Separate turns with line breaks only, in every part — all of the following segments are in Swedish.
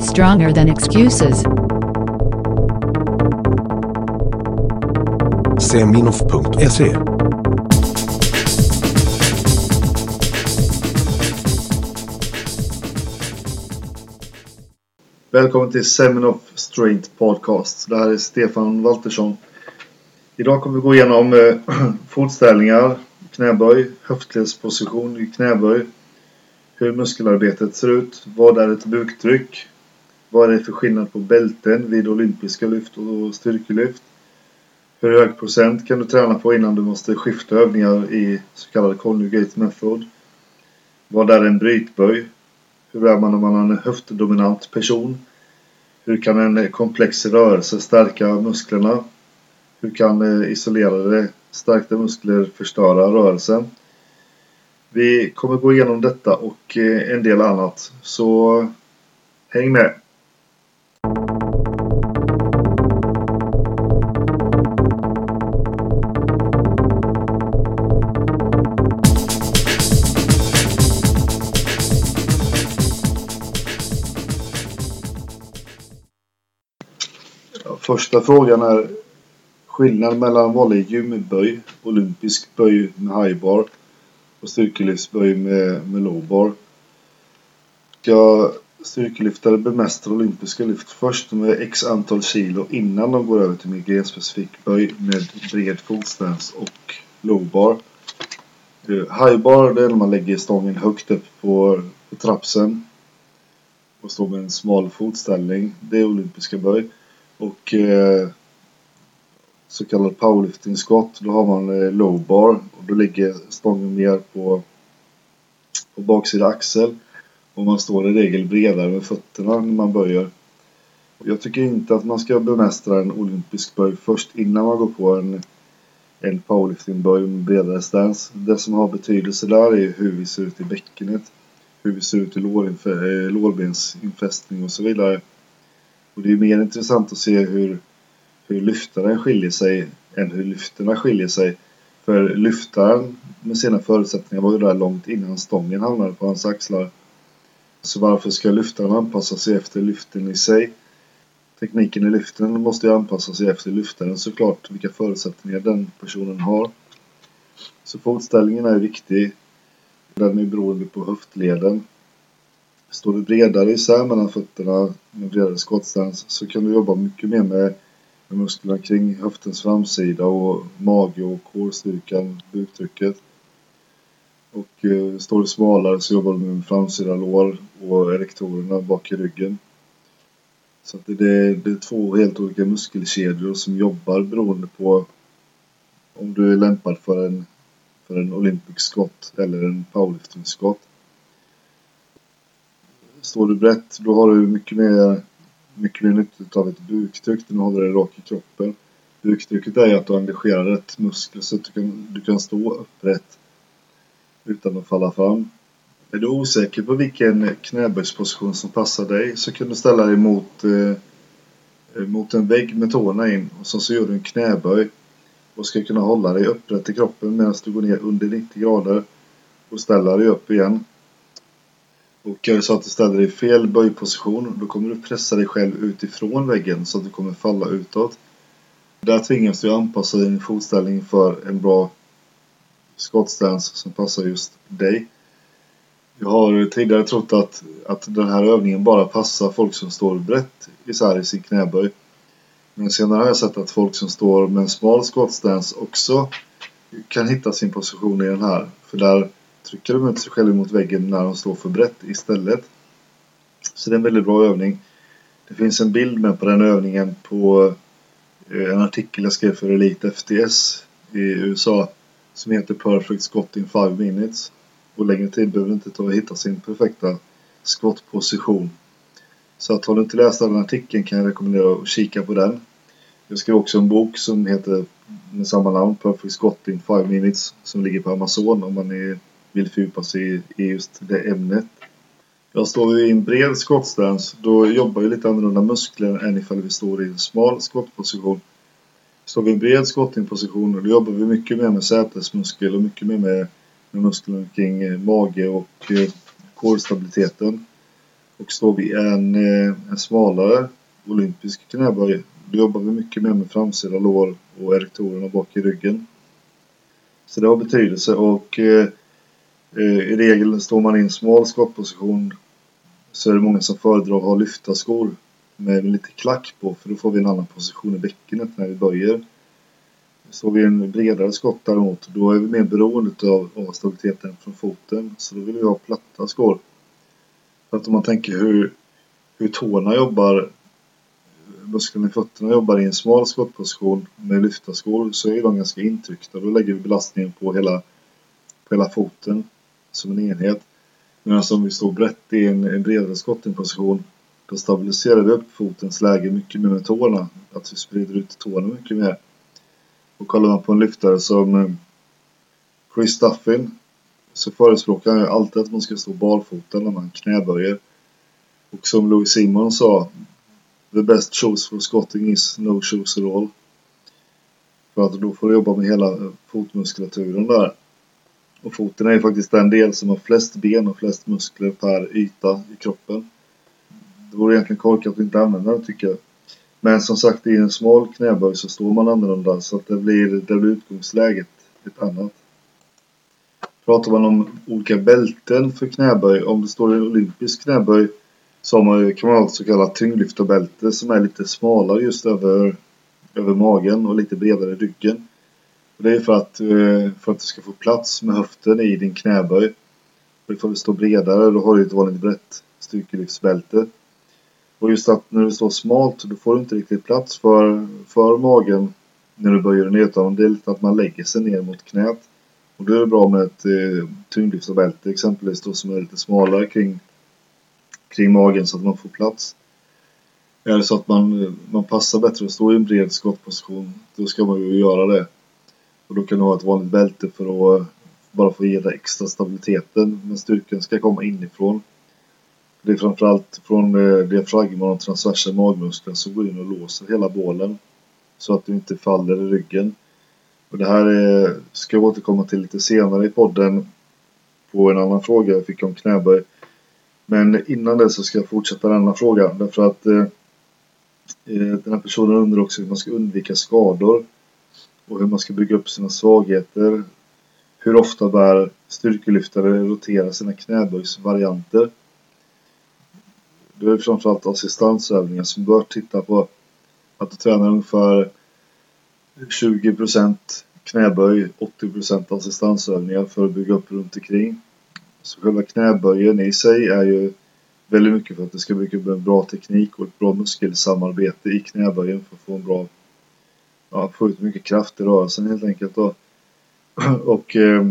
Stronger than excuses.
Seminoff.se
Välkommen till Seminoff Strength Podcast. Det här är Stefan Waltersson. Idag kommer vi gå igenom eh, fotställningar, knäböj, höftledsposition i knäböj, hur muskelarbetet ser ut, vad är ett buktryck, vad är det för skillnad på bälten vid olympiska lyft och styrkelyft, hur hög procent kan du träna på innan du måste skifta övningar i så kallad conjugate method, vad är en brytböj, hur är man om man är en höftdominant person? Hur kan en komplex rörelse stärka musklerna? Hur kan eh, isolerade stärkta muskler förstöra rörelsen? Vi kommer gå igenom detta och eh, en del annat, så häng med! Första frågan är skillnad mellan vanlig gymböj, olympisk böj med highbar och styrkelyftsböj med, med lowbar. Ska styrkelyftare bemästra olympiska lyft först med x antal kilo innan de går över till mer grenspecifik böj med bred fotstance och lowbar? Eh, highbar det är när man lägger stången högt upp på, på trapsen och står med en smal fotställning. Det är olympiska böj. Och eh, så kallad powerlifting skott. Då har man eh, low bar och då ligger stången ner på, på baksida axel. Och man står i regel bredare med fötterna när man böjer. Jag tycker inte att man ska bemästra en olympisk böj först innan man går på en, en powerliftingböj med bredare stance. Det som har betydelse där är hur vi ser ut i bäckenet. Hur vi ser ut i lårinf- eh, lårbensinfästning och så vidare. Och det är mer intressant att se hur, hur lyftaren skiljer sig än hur lyfterna skiljer sig. För lyftaren med sina förutsättningar var ju där långt innan stången hamnade på hans axlar. Så varför ska lyftaren anpassa sig efter lyften i sig? Tekniken i lyften måste ju anpassa sig efter lyftaren såklart, vilka förutsättningar den personen har. Så fotställningen är viktig. Den är beroende på höftleden. Står du bredare isär mellan fötterna med bredare skottstans så kan du jobba mycket mer med, med musklerna kring höftens framsida och mage och kårstyrkan, buktrycket. Och eh, står du smalare så jobbar du med framsida lår och erektorerna bak i ryggen. Så att det, är, det är två helt olika muskelkedjor som jobbar beroende på om du är lämpad för en, för en olympisk skott eller en powerlifting skott. Står du brett då har du mycket mer, mycket mer nytta av ett buktryck när du håller dig rak i kroppen. Buktrycket är att du engagerar rätt muskel så att du kan, du kan stå upprätt utan att falla fram. Är du osäker på vilken knäböjsposition som passar dig så kan du ställa dig mot, eh, eh mot en vägg med tårna in och så, så gör du en knäböj och ska kunna hålla dig upprätt i kroppen medan du går ner under 90 grader och ställer dig upp igen. Och är det så att du ställer dig i fel böjposition då kommer du pressa dig själv utifrån väggen så att du kommer falla utåt. Där tvingas du anpassa din fotställning för en bra skottstance som passar just dig. Jag har tidigare trott att, att den här övningen bara passar folk som står brett isär i sin knäböj. Men senare har jag sett att folk som står med en smal skottstance också kan hitta sin position i den här. För där trycker de ut sig själva mot väggen när de står för brett istället. Så det är en väldigt bra övning. Det finns en bild med på den övningen på eh, en artikel jag skrev för Elite FTS i USA som heter Perfect Scott in 5 minutes. Och längre tid behöver det inte ta att hitta sin perfekta skottposition. Så att har du inte läst den artikeln kan jag rekommendera att kika på den. Jag skrev också en bok som heter med samma namn, Perfect Scott in 5 minutes, som ligger på Amazon om man är vill fördjupa sig i just det ämnet. Jag står i en bred skottstance, då jobbar ju lite annorlunda muskler än ifall vi står i en smal skottposition. Står vi i en bred skottingposition, då jobbar vi mycket mer med sätesmuskel och mycket mer med, med musklerna kring eh, mage och eh, kårstabiliteten. Och står vi en, eh, en smalare olympisk knäböj då jobbar vi mycket mer med framsida lår och erektorerna bak i ryggen. Så det har betydelse och eh, Eh, i regel står man i en smal skottposition så är det många som föredrar att ha lyfta skor med lite klack på för då får vi en annan position i bäckenet när vi böjer. Står vi en bredare skott däremot då är vi mer beroende av, av stabiliteten från foten så då vill vi ha platta skor. För att om man tänker hur, hur tårna jobbar musklerna i fötterna jobbar i en smal skottposition med lyfta skor så är de ganska intryckta. Då lägger vi belastningen på hela, på hela foten som en enhet. Medan alltså, om vi står brett i en, en bredare skottingposition då stabiliserar vi upp fotens läge mycket mer med tårna. Att vi sprider ut tårna mycket mer. Och kollar man på en lyftare som eh, Chris Duffin så förespråkar han ju alltid att man ska stå barfota när man knäböjer. Och som Louis Simon sa, the best choice for squatting is no shoes at all. För att då får du jobba med hela eh, fotmuskulaturen där. Och foten är ju faktiskt den del som har flest ben och flest muskler per yta i kroppen. Det vore egentligen korkat att inte använda den tycker jag. Men som sagt i en smal knäböj så står man annorlunda så att det blir, det blir utgångsläget ett annat. Pratar man om olika bälten för knäböj, om det står en olympisk knäböj så har man, kan man ha ett så kallat tyngdlyftarbälte som är lite smalare just över, över magen och lite bredare i ryggen. Och det är för att, eh, för att du ska få plats med höften i din knäböj. För ifall du står bredare då har du ett vanligt brett styrkelyftsbälte. Och just att när du står smalt då får du inte riktigt plats för, för magen när du böjer ner utan det är lite att man lägger sig ner mot knät. Och då är det bra med ett eh, tyngdlyftarbälte exempelvis då som är lite smalare kring, kring magen så att man får plats. Är det så att man, man passar bättre att stå i en bred skottposition då ska man ju göra det. Och då kan du ha ett vanligt bälte för att eh, bara få ge dig extra stabiliteten men styrkan ska komma inifrån. Det är framförallt från eh, diafragman och transversa magmuskeln som går in och låser hela bålen. Så att du inte faller i ryggen. Och det här är, ska jag återkomma till lite senare i podden på en annan fråga jag fick om knäböj. Men innan det så ska jag fortsätta denna fråga därför att eh, den här personen undrar också hur man ska undvika skador och hur man ska bygga upp sina svagheter. Hur ofta bör styrkelyftare rotera sina knäböjsvarianter? Det är framförallt assistansövningar som bör titta på att du tränar ungefär 20% knäböj, 80% assistansövningar för att bygga upp runt omkring. Så själva knäböjen i sig är ju väldigt mycket för att det ska bygga upp en bra teknik och ett bra muskelsamarbete i knäböjen för att få en bra, ja, få ut mycket kraft i rörelsen helt enkelt Och, Och eh,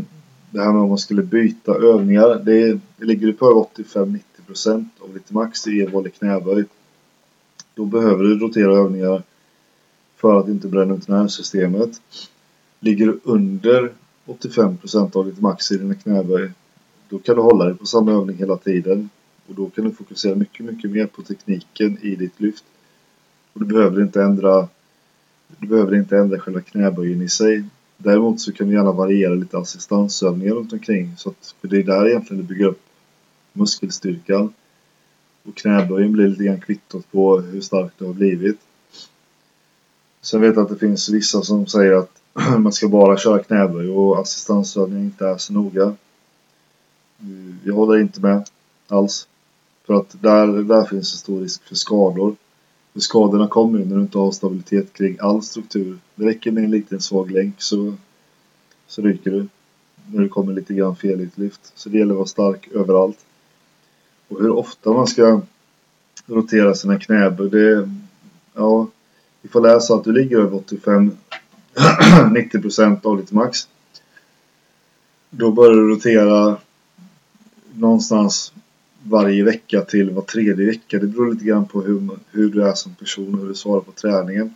det här med om man skulle byta övningar, det, det ligger på 85-90% av ditt max i en vanlig knäböj. Då behöver du rotera övningar för att inte bränna ut nervsystemet. Ligger du under 85% av ditt max i dina knäböj då kan du hålla dig på samma övning hela tiden och då kan du fokusera mycket, mycket mer på tekniken i ditt lyft. Och du behöver inte ändra du behöver inte ändra själva knäböjen i sig. Däremot så kan du gärna variera lite assistansövningar runt omkring. Så att, för det är där egentligen du bygger upp muskelstyrkan. Och knäböjen blir lite grann kvittot på hur stark du har blivit. Sen vet jag att det finns vissa som säger att man ska bara köra knäböj och assistansövningar inte är så noga. Mm, jag håller inte med alls. För att där, där finns en stor risk för skador. För skadorna kommer ju när du inte har stabilitet kring all struktur. Det räcker med en liten svag länk så, så ryker du. När det kommer lite grann fel i ett lyft. Så det gäller att vara stark överallt. Och hur ofta man ska rotera sina knäböj, det... Ja, ifall det är så att du ligger över 85-90% av ditt max. Då börjar du rotera någonstans varje vecka till var tredje vecka. Det beror lite grann på hur, hur du är som person och hur du svarar på träningen.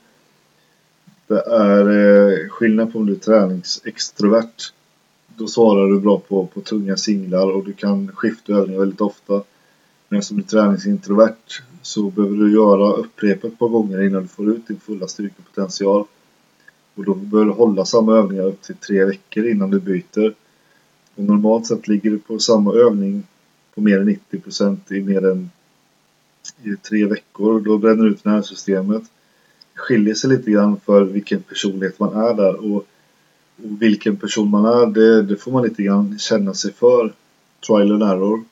Det är eh, skillnad på om du är träningsextrovert. Då svarar du bra på, på tunga singlar och du kan skifta övningar väldigt ofta. Men som du är träningsintrovert så behöver du göra upprepa ett par gånger innan du får ut din fulla styrkepotential. Och då behöver du hålla samma övningar upp till tre veckor innan du byter. Och normalt sett ligger du på samma övning på mer än 90% i mer än i tre veckor. Då bränner du ut nervsystemet. Det skiljer sig lite grann för vilken personlighet man är där. Och, och vilken person man är, det, det, får man lite grann känna sig för. Trial and error.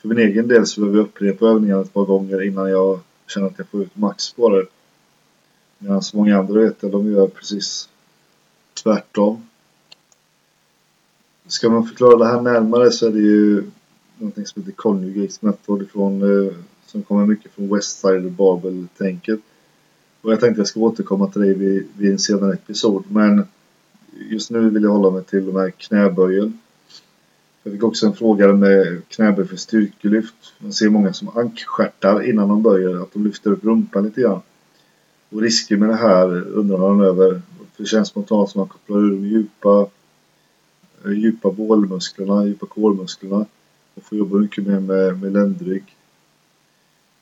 För min egen del så behöver jag upprepa övningarna ett par gånger innan jag känner att jag får ut max på det. Medan många andra vet jag, de gör precis tvärtom. Ska man förklara det här närmare så är det ju någonting som heter Conjugates Method ifrån, eh, som kommer mycket från Westside-Babel-tänket. Och jag tänkte jag ska återkomma till dig vid, vid en senare episod. Men just nu vill jag hålla mig till de här knäböjen. Jag fick också en fråga med knäböj för styrkelyft. Man ser många som ankstjärtar innan de böjer, att de lyfter upp rumpan lite grann. Och risker med det här undrar han över. Det känns spontant som att man kopplar ur de djupa, eh, djupa bålmusklerna, djupa kålmusklerna. Och får jobba mycket mer med, med ländrygg.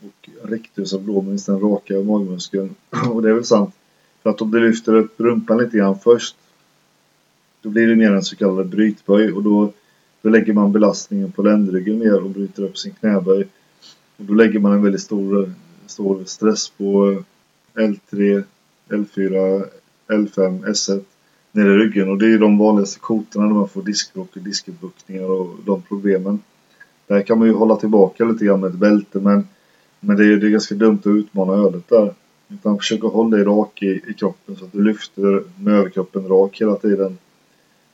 Och rectus abdominis, den raka magmuskeln. Och det är väl sant. För att om du lyfter upp rumpan lite grann först. Då blir det mer en så kallad brytböj och då, då lägger man belastningen på ländryggen mer och bryter upp sin knäböj. Och då lägger man en väldigt stor, stor stress på L3, L4, L5, S1 nere i ryggen och det är de vanligaste kotorna när man får diskbråck och diskbuktningar och de problemen. Där kan man ju hålla tillbaka lite grann med ett bälte men, men det, är, det är ganska dumt att utmana ödet där. Utan försök att hålla dig rak i, i kroppen så att du lyfter med överkroppen rak hela tiden.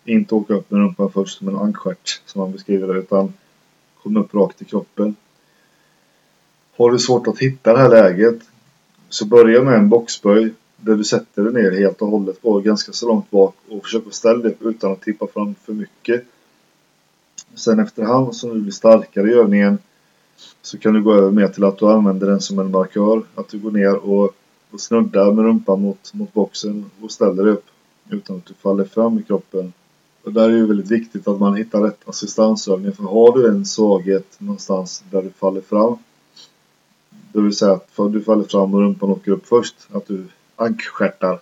Inte åka upp med rumpan först som en ankstjärt som man beskriver det utan kom upp rakt i kroppen. Har du svårt att hitta det här läget så börja med en boxböj där du sätter dig ner helt och hållet på ganska så långt bak och försök att ställa dig utan att tippa fram för mycket. Sen efterhand som du blir starkare i övningen så kan du gå över mer till att du använder den som en markör. Att du går ner och, och snuddar med rumpan mot, mot boxen och ställer dig upp utan att du faller fram i kroppen. Och där är det väldigt viktigt att man hittar rätt assistansövning. För har du en svaghet någonstans där du faller fram. Det vill säga att du faller fram och rumpan åker upp först. Att du ankstjärtar.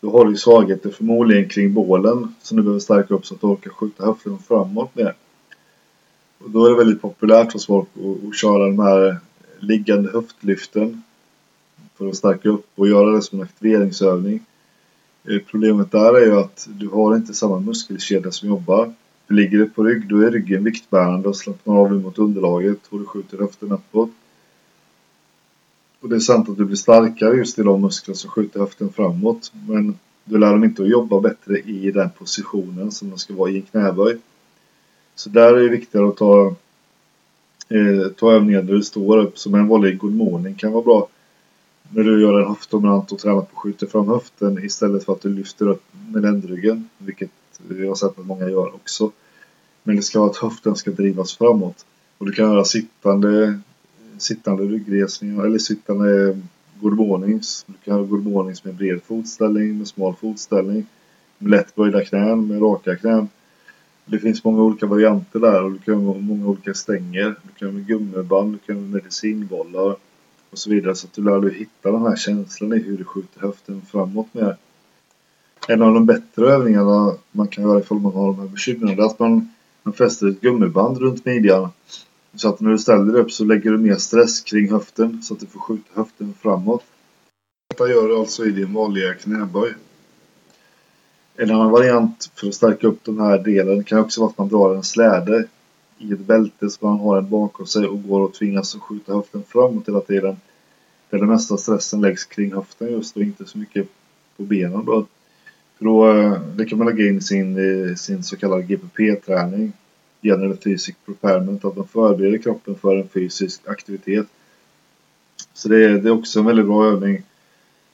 Då har du svagheter förmodligen kring bålen som du behöver stärka upp så att du orkar skjuta höften framåt mer. Och då är det väldigt populärt hos folk att, att köra de här liggande höftlyften för att stärka upp och göra det som en aktiveringsövning. Eh, problemet där är ju att du har inte samma muskelkedja som jobbar. Du ligger du på rygg, då är ryggen viktbärande och slappnar av mot underlaget och du skjuter höften uppåt. Och det är sant att du blir starkare just i de muskler som skjuter höften framåt. Men du lär dem inte att jobba bättre i den positionen som de ska vara i en knäböj. Så där är det viktigare att ta, eh, ta övningar där du står upp. Som en vanlig good morning kan vara bra. När du gör en höftdominant och tränar på att skjuta fram höften istället för att du lyfter upp med ländryggen. Vilket jag har sett att många gör också. Men det ska vara att höften ska drivas framåt. Och du kan göra sittande sittande ryggresningar eller sittande good mornings. Du kan göra good mornings med bred fotställning, med smal fotställning, med lätt böjda knän, med raka knän. Det finns många olika varianter där och du kan ha många olika stänger. Du kan ha med gummiband, du kan ha med medicinbollar och så vidare. Så att du lär dig hitta den här känslan i hur du skjuter höften framåt med. En av de bättre övningarna man kan göra ifall man har de här bekymren är att man, man fäster ett gummiband runt midjan så att när du ställer dig upp så lägger du mer stress kring höften så att du får skjuta höften framåt. Detta gör du alltså i din vanliga knäböj. En annan variant för att stärka upp den här delen kan också vara att man drar en släde i ett bälte så man har den bakom sig och går och tvingas att skjuta höften framåt hela tiden. Där den mesta stressen läggs kring höften just och inte så mycket på benen då. För då eh, det kan man lägga in sin, eh, sin så kallade GPP-träning general physic preparement, att man förbereder kroppen för en fysisk aktivitet. Så det det är också en väldigt bra övning.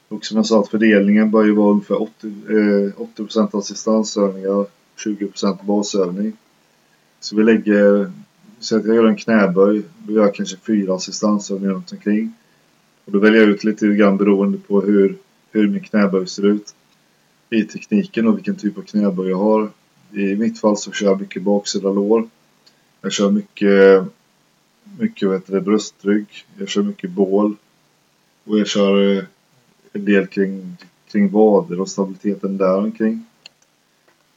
Och som jag sa att fördelningen bör ju vara ungefär 80, eh, 80 assistansövningar, 20% basövning. Så vi lägger, så att jag gör en knäböj, då gör jag kanske fyra assistansövningar runt omkring. Och då väljer jag ut lite grann beroende på hur, hur min knäböj ser ut i tekniken och vilken typ av knäböj jag har. I mitt fall så kör jag mycket baksida lår. Jag kör mycket, mycket vad heter det, bröstrygg. Jag kör mycket bål. Och jag kör eh, en del kring, kring vader och stabiliteten där omkring.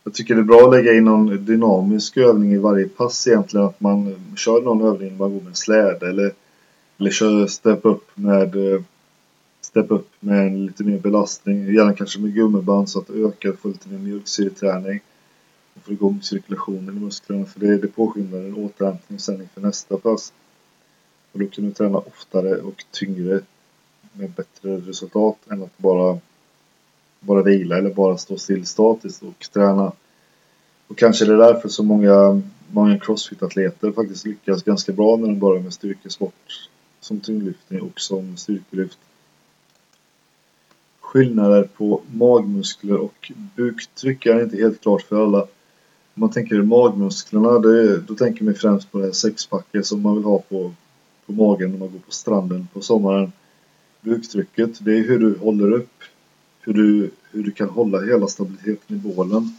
Jag tycker det är bra att lägga in någon dynamisk övning i varje pass egentligen. Att man eh, kör någon övning man går med släde eller Eller kör step up med eh, Step up med en lite mer belastning. Gärna kanske med gummiband så att det ökar, får lite mer mjölksyreträning. Och får igång cirkulationen i musklerna. För det, det påskyndar en återhämtning sen inför nästa pass. Och då kan du träna oftare och tyngre med bättre resultat än att bara, bara vila eller bara stå still statiskt och träna. Och kanske det är därför så många, många crossfit-atleter faktiskt lyckas ganska bra när de börjar med styrkesport som tyngdlyftning och som styrkelyft. Skillnader på magmuskler och buktryck är inte helt klart för alla. Om man tänker magmusklerna, det, då tänker man främst på det här sexpacket som man vill ha på, på magen när man går på stranden på sommaren. Buktrycket, det är hur du håller upp, hur du, hur du kan hålla hela stabiliteten i bålen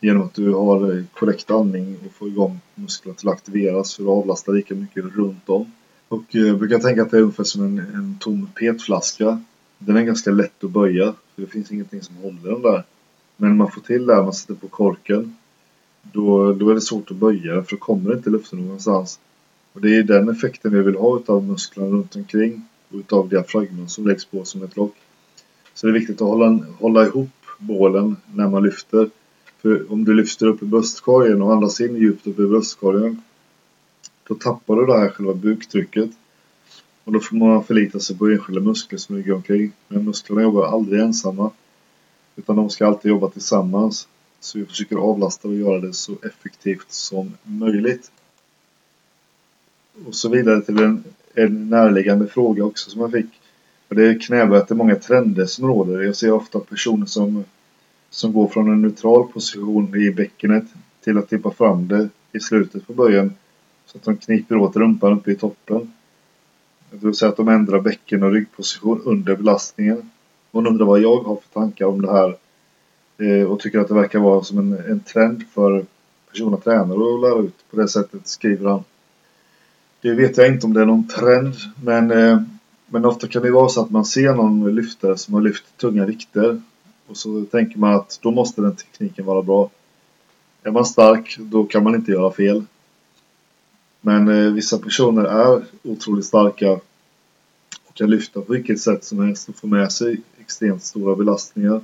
genom att du har eh, korrekt andning och får igång musklerna till att aktiveras för att avlasta lika mycket runt om. Och eh, jag brukar tänka att det är ungefär som en, en tom petflaska. Den är ganska lätt att böja, för det finns ingenting som håller den där. Men man får till det här, man sätter på korken. Då, då är det svårt att böja för då kommer inte luften någonstans. Och det är den effekten vi vill ha utav musklerna runt omkring utav diafragman som läggs på som ett lock. Så det är viktigt att hålla, hålla ihop bålen när man lyfter. För om du lyfter upp i bröstkorgen och andas in djupt upp i bröstkorgen då tappar du det här själva buktrycket. Och då får man förlita sig på enskilda muskler som ligger omkring. Men musklerna jobbar aldrig ensamma. Utan de ska alltid jobba tillsammans. Så vi försöker avlasta och göra det så effektivt som möjligt. Och så vidare till en, en närliggande fråga också som jag fick. Och det är knäböj det är många trender som råder. Jag ser ofta personer som, som går från en neutral position i bäckenet till att tippa fram det i slutet på böjen. Så att de kniper åt rumpan uppe i toppen. Det vill säga att de ändrar bäcken och ryggposition under belastningen. Hon undrar vad jag har för tankar om det här. Eh, och tycker att det verkar vara som en, en trend för personer tränare att lära ut på det sättet, skriver han. Det vet jag inte om det är någon trend, men, eh, men ofta kan det vara så att man ser någon lyftare som har lyft tunga vikter och så tänker man att då måste den tekniken vara bra. Är man stark, då kan man inte göra fel. Men eh, vissa personer är otroligt starka och kan lyfta på vilket sätt som helst och få med sig extremt stora belastningar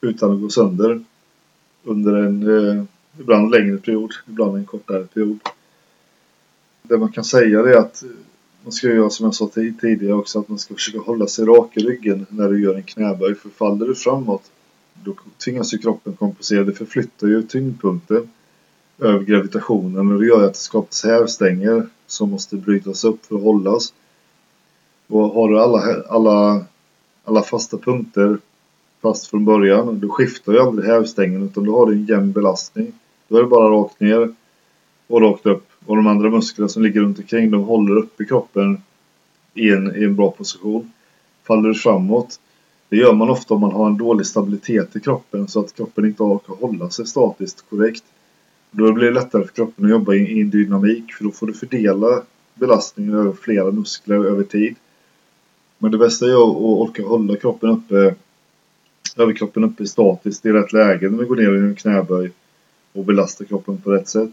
utan att gå sönder under en eh, ibland längre period, ibland en kortare period. Det man kan säga är att man ska göra som jag sa tidigare också att man ska försöka hålla sig rak i ryggen när du gör en knäböj. För faller du framåt då tvingas ju kroppen kompensera. Det förflyttar ju tyngdpunkten över gravitationen och det gör att det skapas hävstänger som måste brytas upp för att hållas. Och har du alla, alla, alla fasta punkter fast från början, då skiftar ju aldrig hävstängen utan då har du en jämn belastning. Då är det bara rakt ner och rakt upp. Och de andra musklerna som ligger runt omkring de håller upp i kroppen i en, i en bra position. Faller du framåt, det gör man ofta om man har en dålig stabilitet i kroppen så att kroppen inte orkar hålla sig statiskt korrekt. Då blir det lättare för kroppen att jobba i en dynamik för då får du fördela belastningen över flera muskler över tid. Men det bästa är att orka hålla kroppen uppe överkroppen uppe statiskt i rätt läge när vi går ner i en knäböj och belastar kroppen på rätt sätt.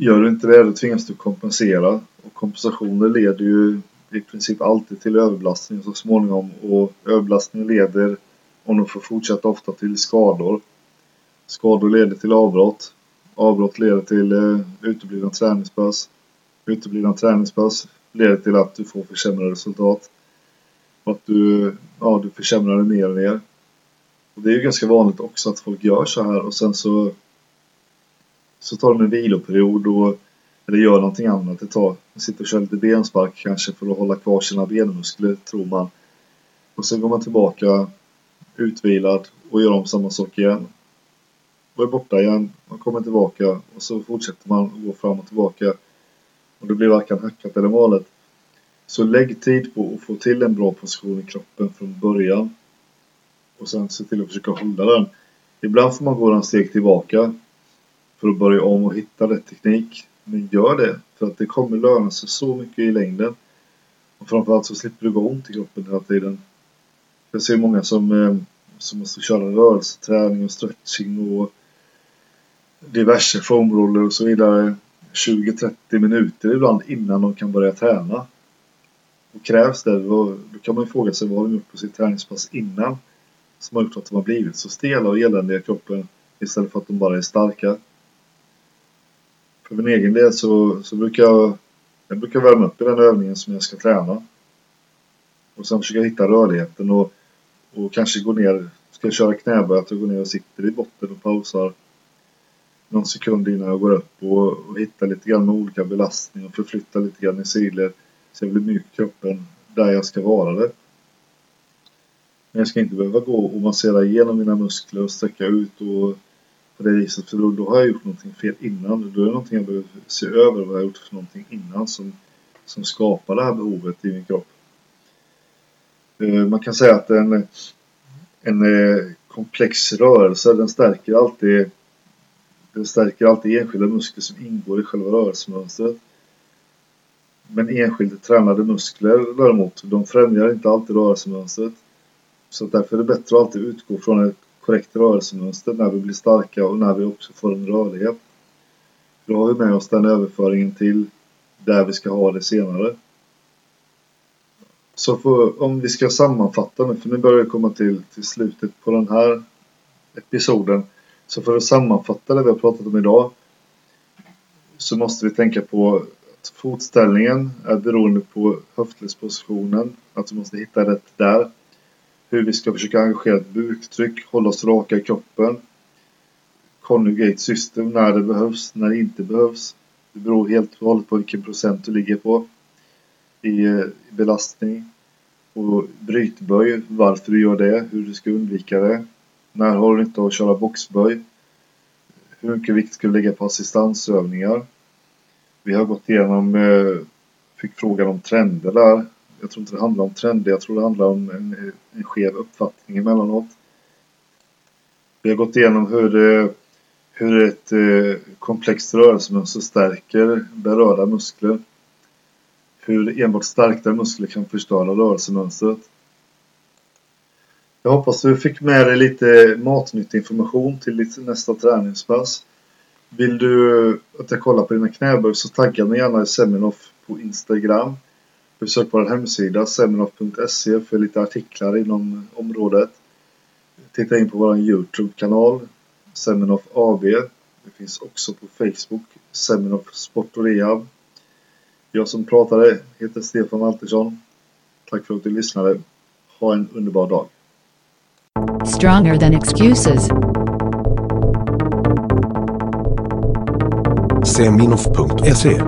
Gör du inte det då tvingas du kompensera och kompensationer leder ju i princip alltid till överbelastning så småningom och överbelastning leder om de får fortsätta ofta till skador. Skador leder till avbrott Avbrott leder till eh, uteblivna träningspass. Uteblivna träningspass leder till att du får försämrade resultat. Och att du, ja, du försämrar det mer och mer. Och det är ju ganska vanligt också att folk gör så här och sen så så tar de en viloperiod och eller gör någonting annat ett tag. Sitter och kör lite benspark kanske för att hålla kvar sina benmuskler tror man. Och sen går man tillbaka utvilad och gör om samma sak igen och är borta igen. Man kommer tillbaka och så fortsätter man gå fram och tillbaka. Och det blir varken hackat eller malet. Så lägg tid på att få till en bra position i kroppen från början. Och sen se till att försöka hålla den. Ibland får man gå en steg tillbaka för att börja om och hitta rätt teknik. Men gör det, för att det kommer löna sig så mycket i längden. Och framförallt så slipper du gå ont i kroppen hela tiden. Jag ser många som, eh, som måste köra rörelseträning och stretching och diverse foamroller och så vidare 20-30 minuter ibland innan de kan börja träna. Och krävs det, då, då kan man ju fråga sig vad de gjort på sitt träningspass innan som har gjort att de har blivit så stela och eländiga i kroppen istället för att de bara är starka. För min egen del så, så brukar jag, jag brukar värma upp i den övningen som jag ska träna. Och sen försöka hitta rörligheten och, och kanske gå ner, ska jag köra knäböj, att jag går ner och sitter i botten och pausar någon sekund innan jag går upp och, och hittar lite grann med olika belastning och förflyttar lite grann i sidled så jag blir mjuk i kroppen där jag ska vara det. Men jag ska inte behöva gå och massera igenom mina muskler och sträcka ut och på det viset för då, då har jag gjort någonting fel innan. Då är det någonting jag behöver se över vad jag har gjort för någonting innan som, som skapar det här behovet i min kropp. Eh, man kan säga att en, en eh, komplex rörelse den stärker alltid den stärker alltid enskilda muskler som ingår i själva rörelsemönstret. Men enskilda tränade muskler däremot, de främjar inte alltid rörelsemönstret. Så därför är det bättre att alltid utgå från ett korrekt rörelsemönster när vi blir starka och när vi också får en rörlighet. Då har vi med oss den överföringen till där vi ska ha det senare. Så för, om vi ska sammanfatta nu, för nu börjar vi komma till, till slutet på den här episoden. Så för att sammanfatta det vi har pratat om idag så måste vi tänka på att fotställningen är beroende på höftledspositionen. Att vi måste hitta rätt där. Hur vi ska försöka engagera ett buktryck, hålla oss raka i kroppen. Conjugate system när det behövs, när det inte behövs. Det beror helt och hållet på vilken procent du ligger på i, eh, i belastning. Och brytböj, varför du gör det, hur du ska undvika det. När har du inte att köra boxböj? Hur mycket vikt ska du lägga på assistansövningar? Vi har gått igenom, eh, fick frågan om trender där. Jag tror inte det handlar om trender, jag tror det handlar om en, en skev uppfattning emellanåt. Vi har gått igenom hur, eh, hur ett eh, komplext rörelsemönster stärker berörda muskler. Hur enbart stärkta muskler kan förstöra rörelsemönstret. Jag hoppas du fick med dig lite matnyttig information till ditt nästa träningspass. Vill du att jag kollar på dina knäböj så tagga mig gärna i Seminoff på Instagram. Besök vår hemsida seminoff.se för lite artiklar inom området. Titta in på vår Youtube-kanal Seminoff AB. Det finns också på Facebook Seminoff Sport och Rehab. Jag som pratade heter Stefan Altersson. Tack för att du lyssnade. Ha en underbar dag.
Stronger than excuses.
Seminoff.se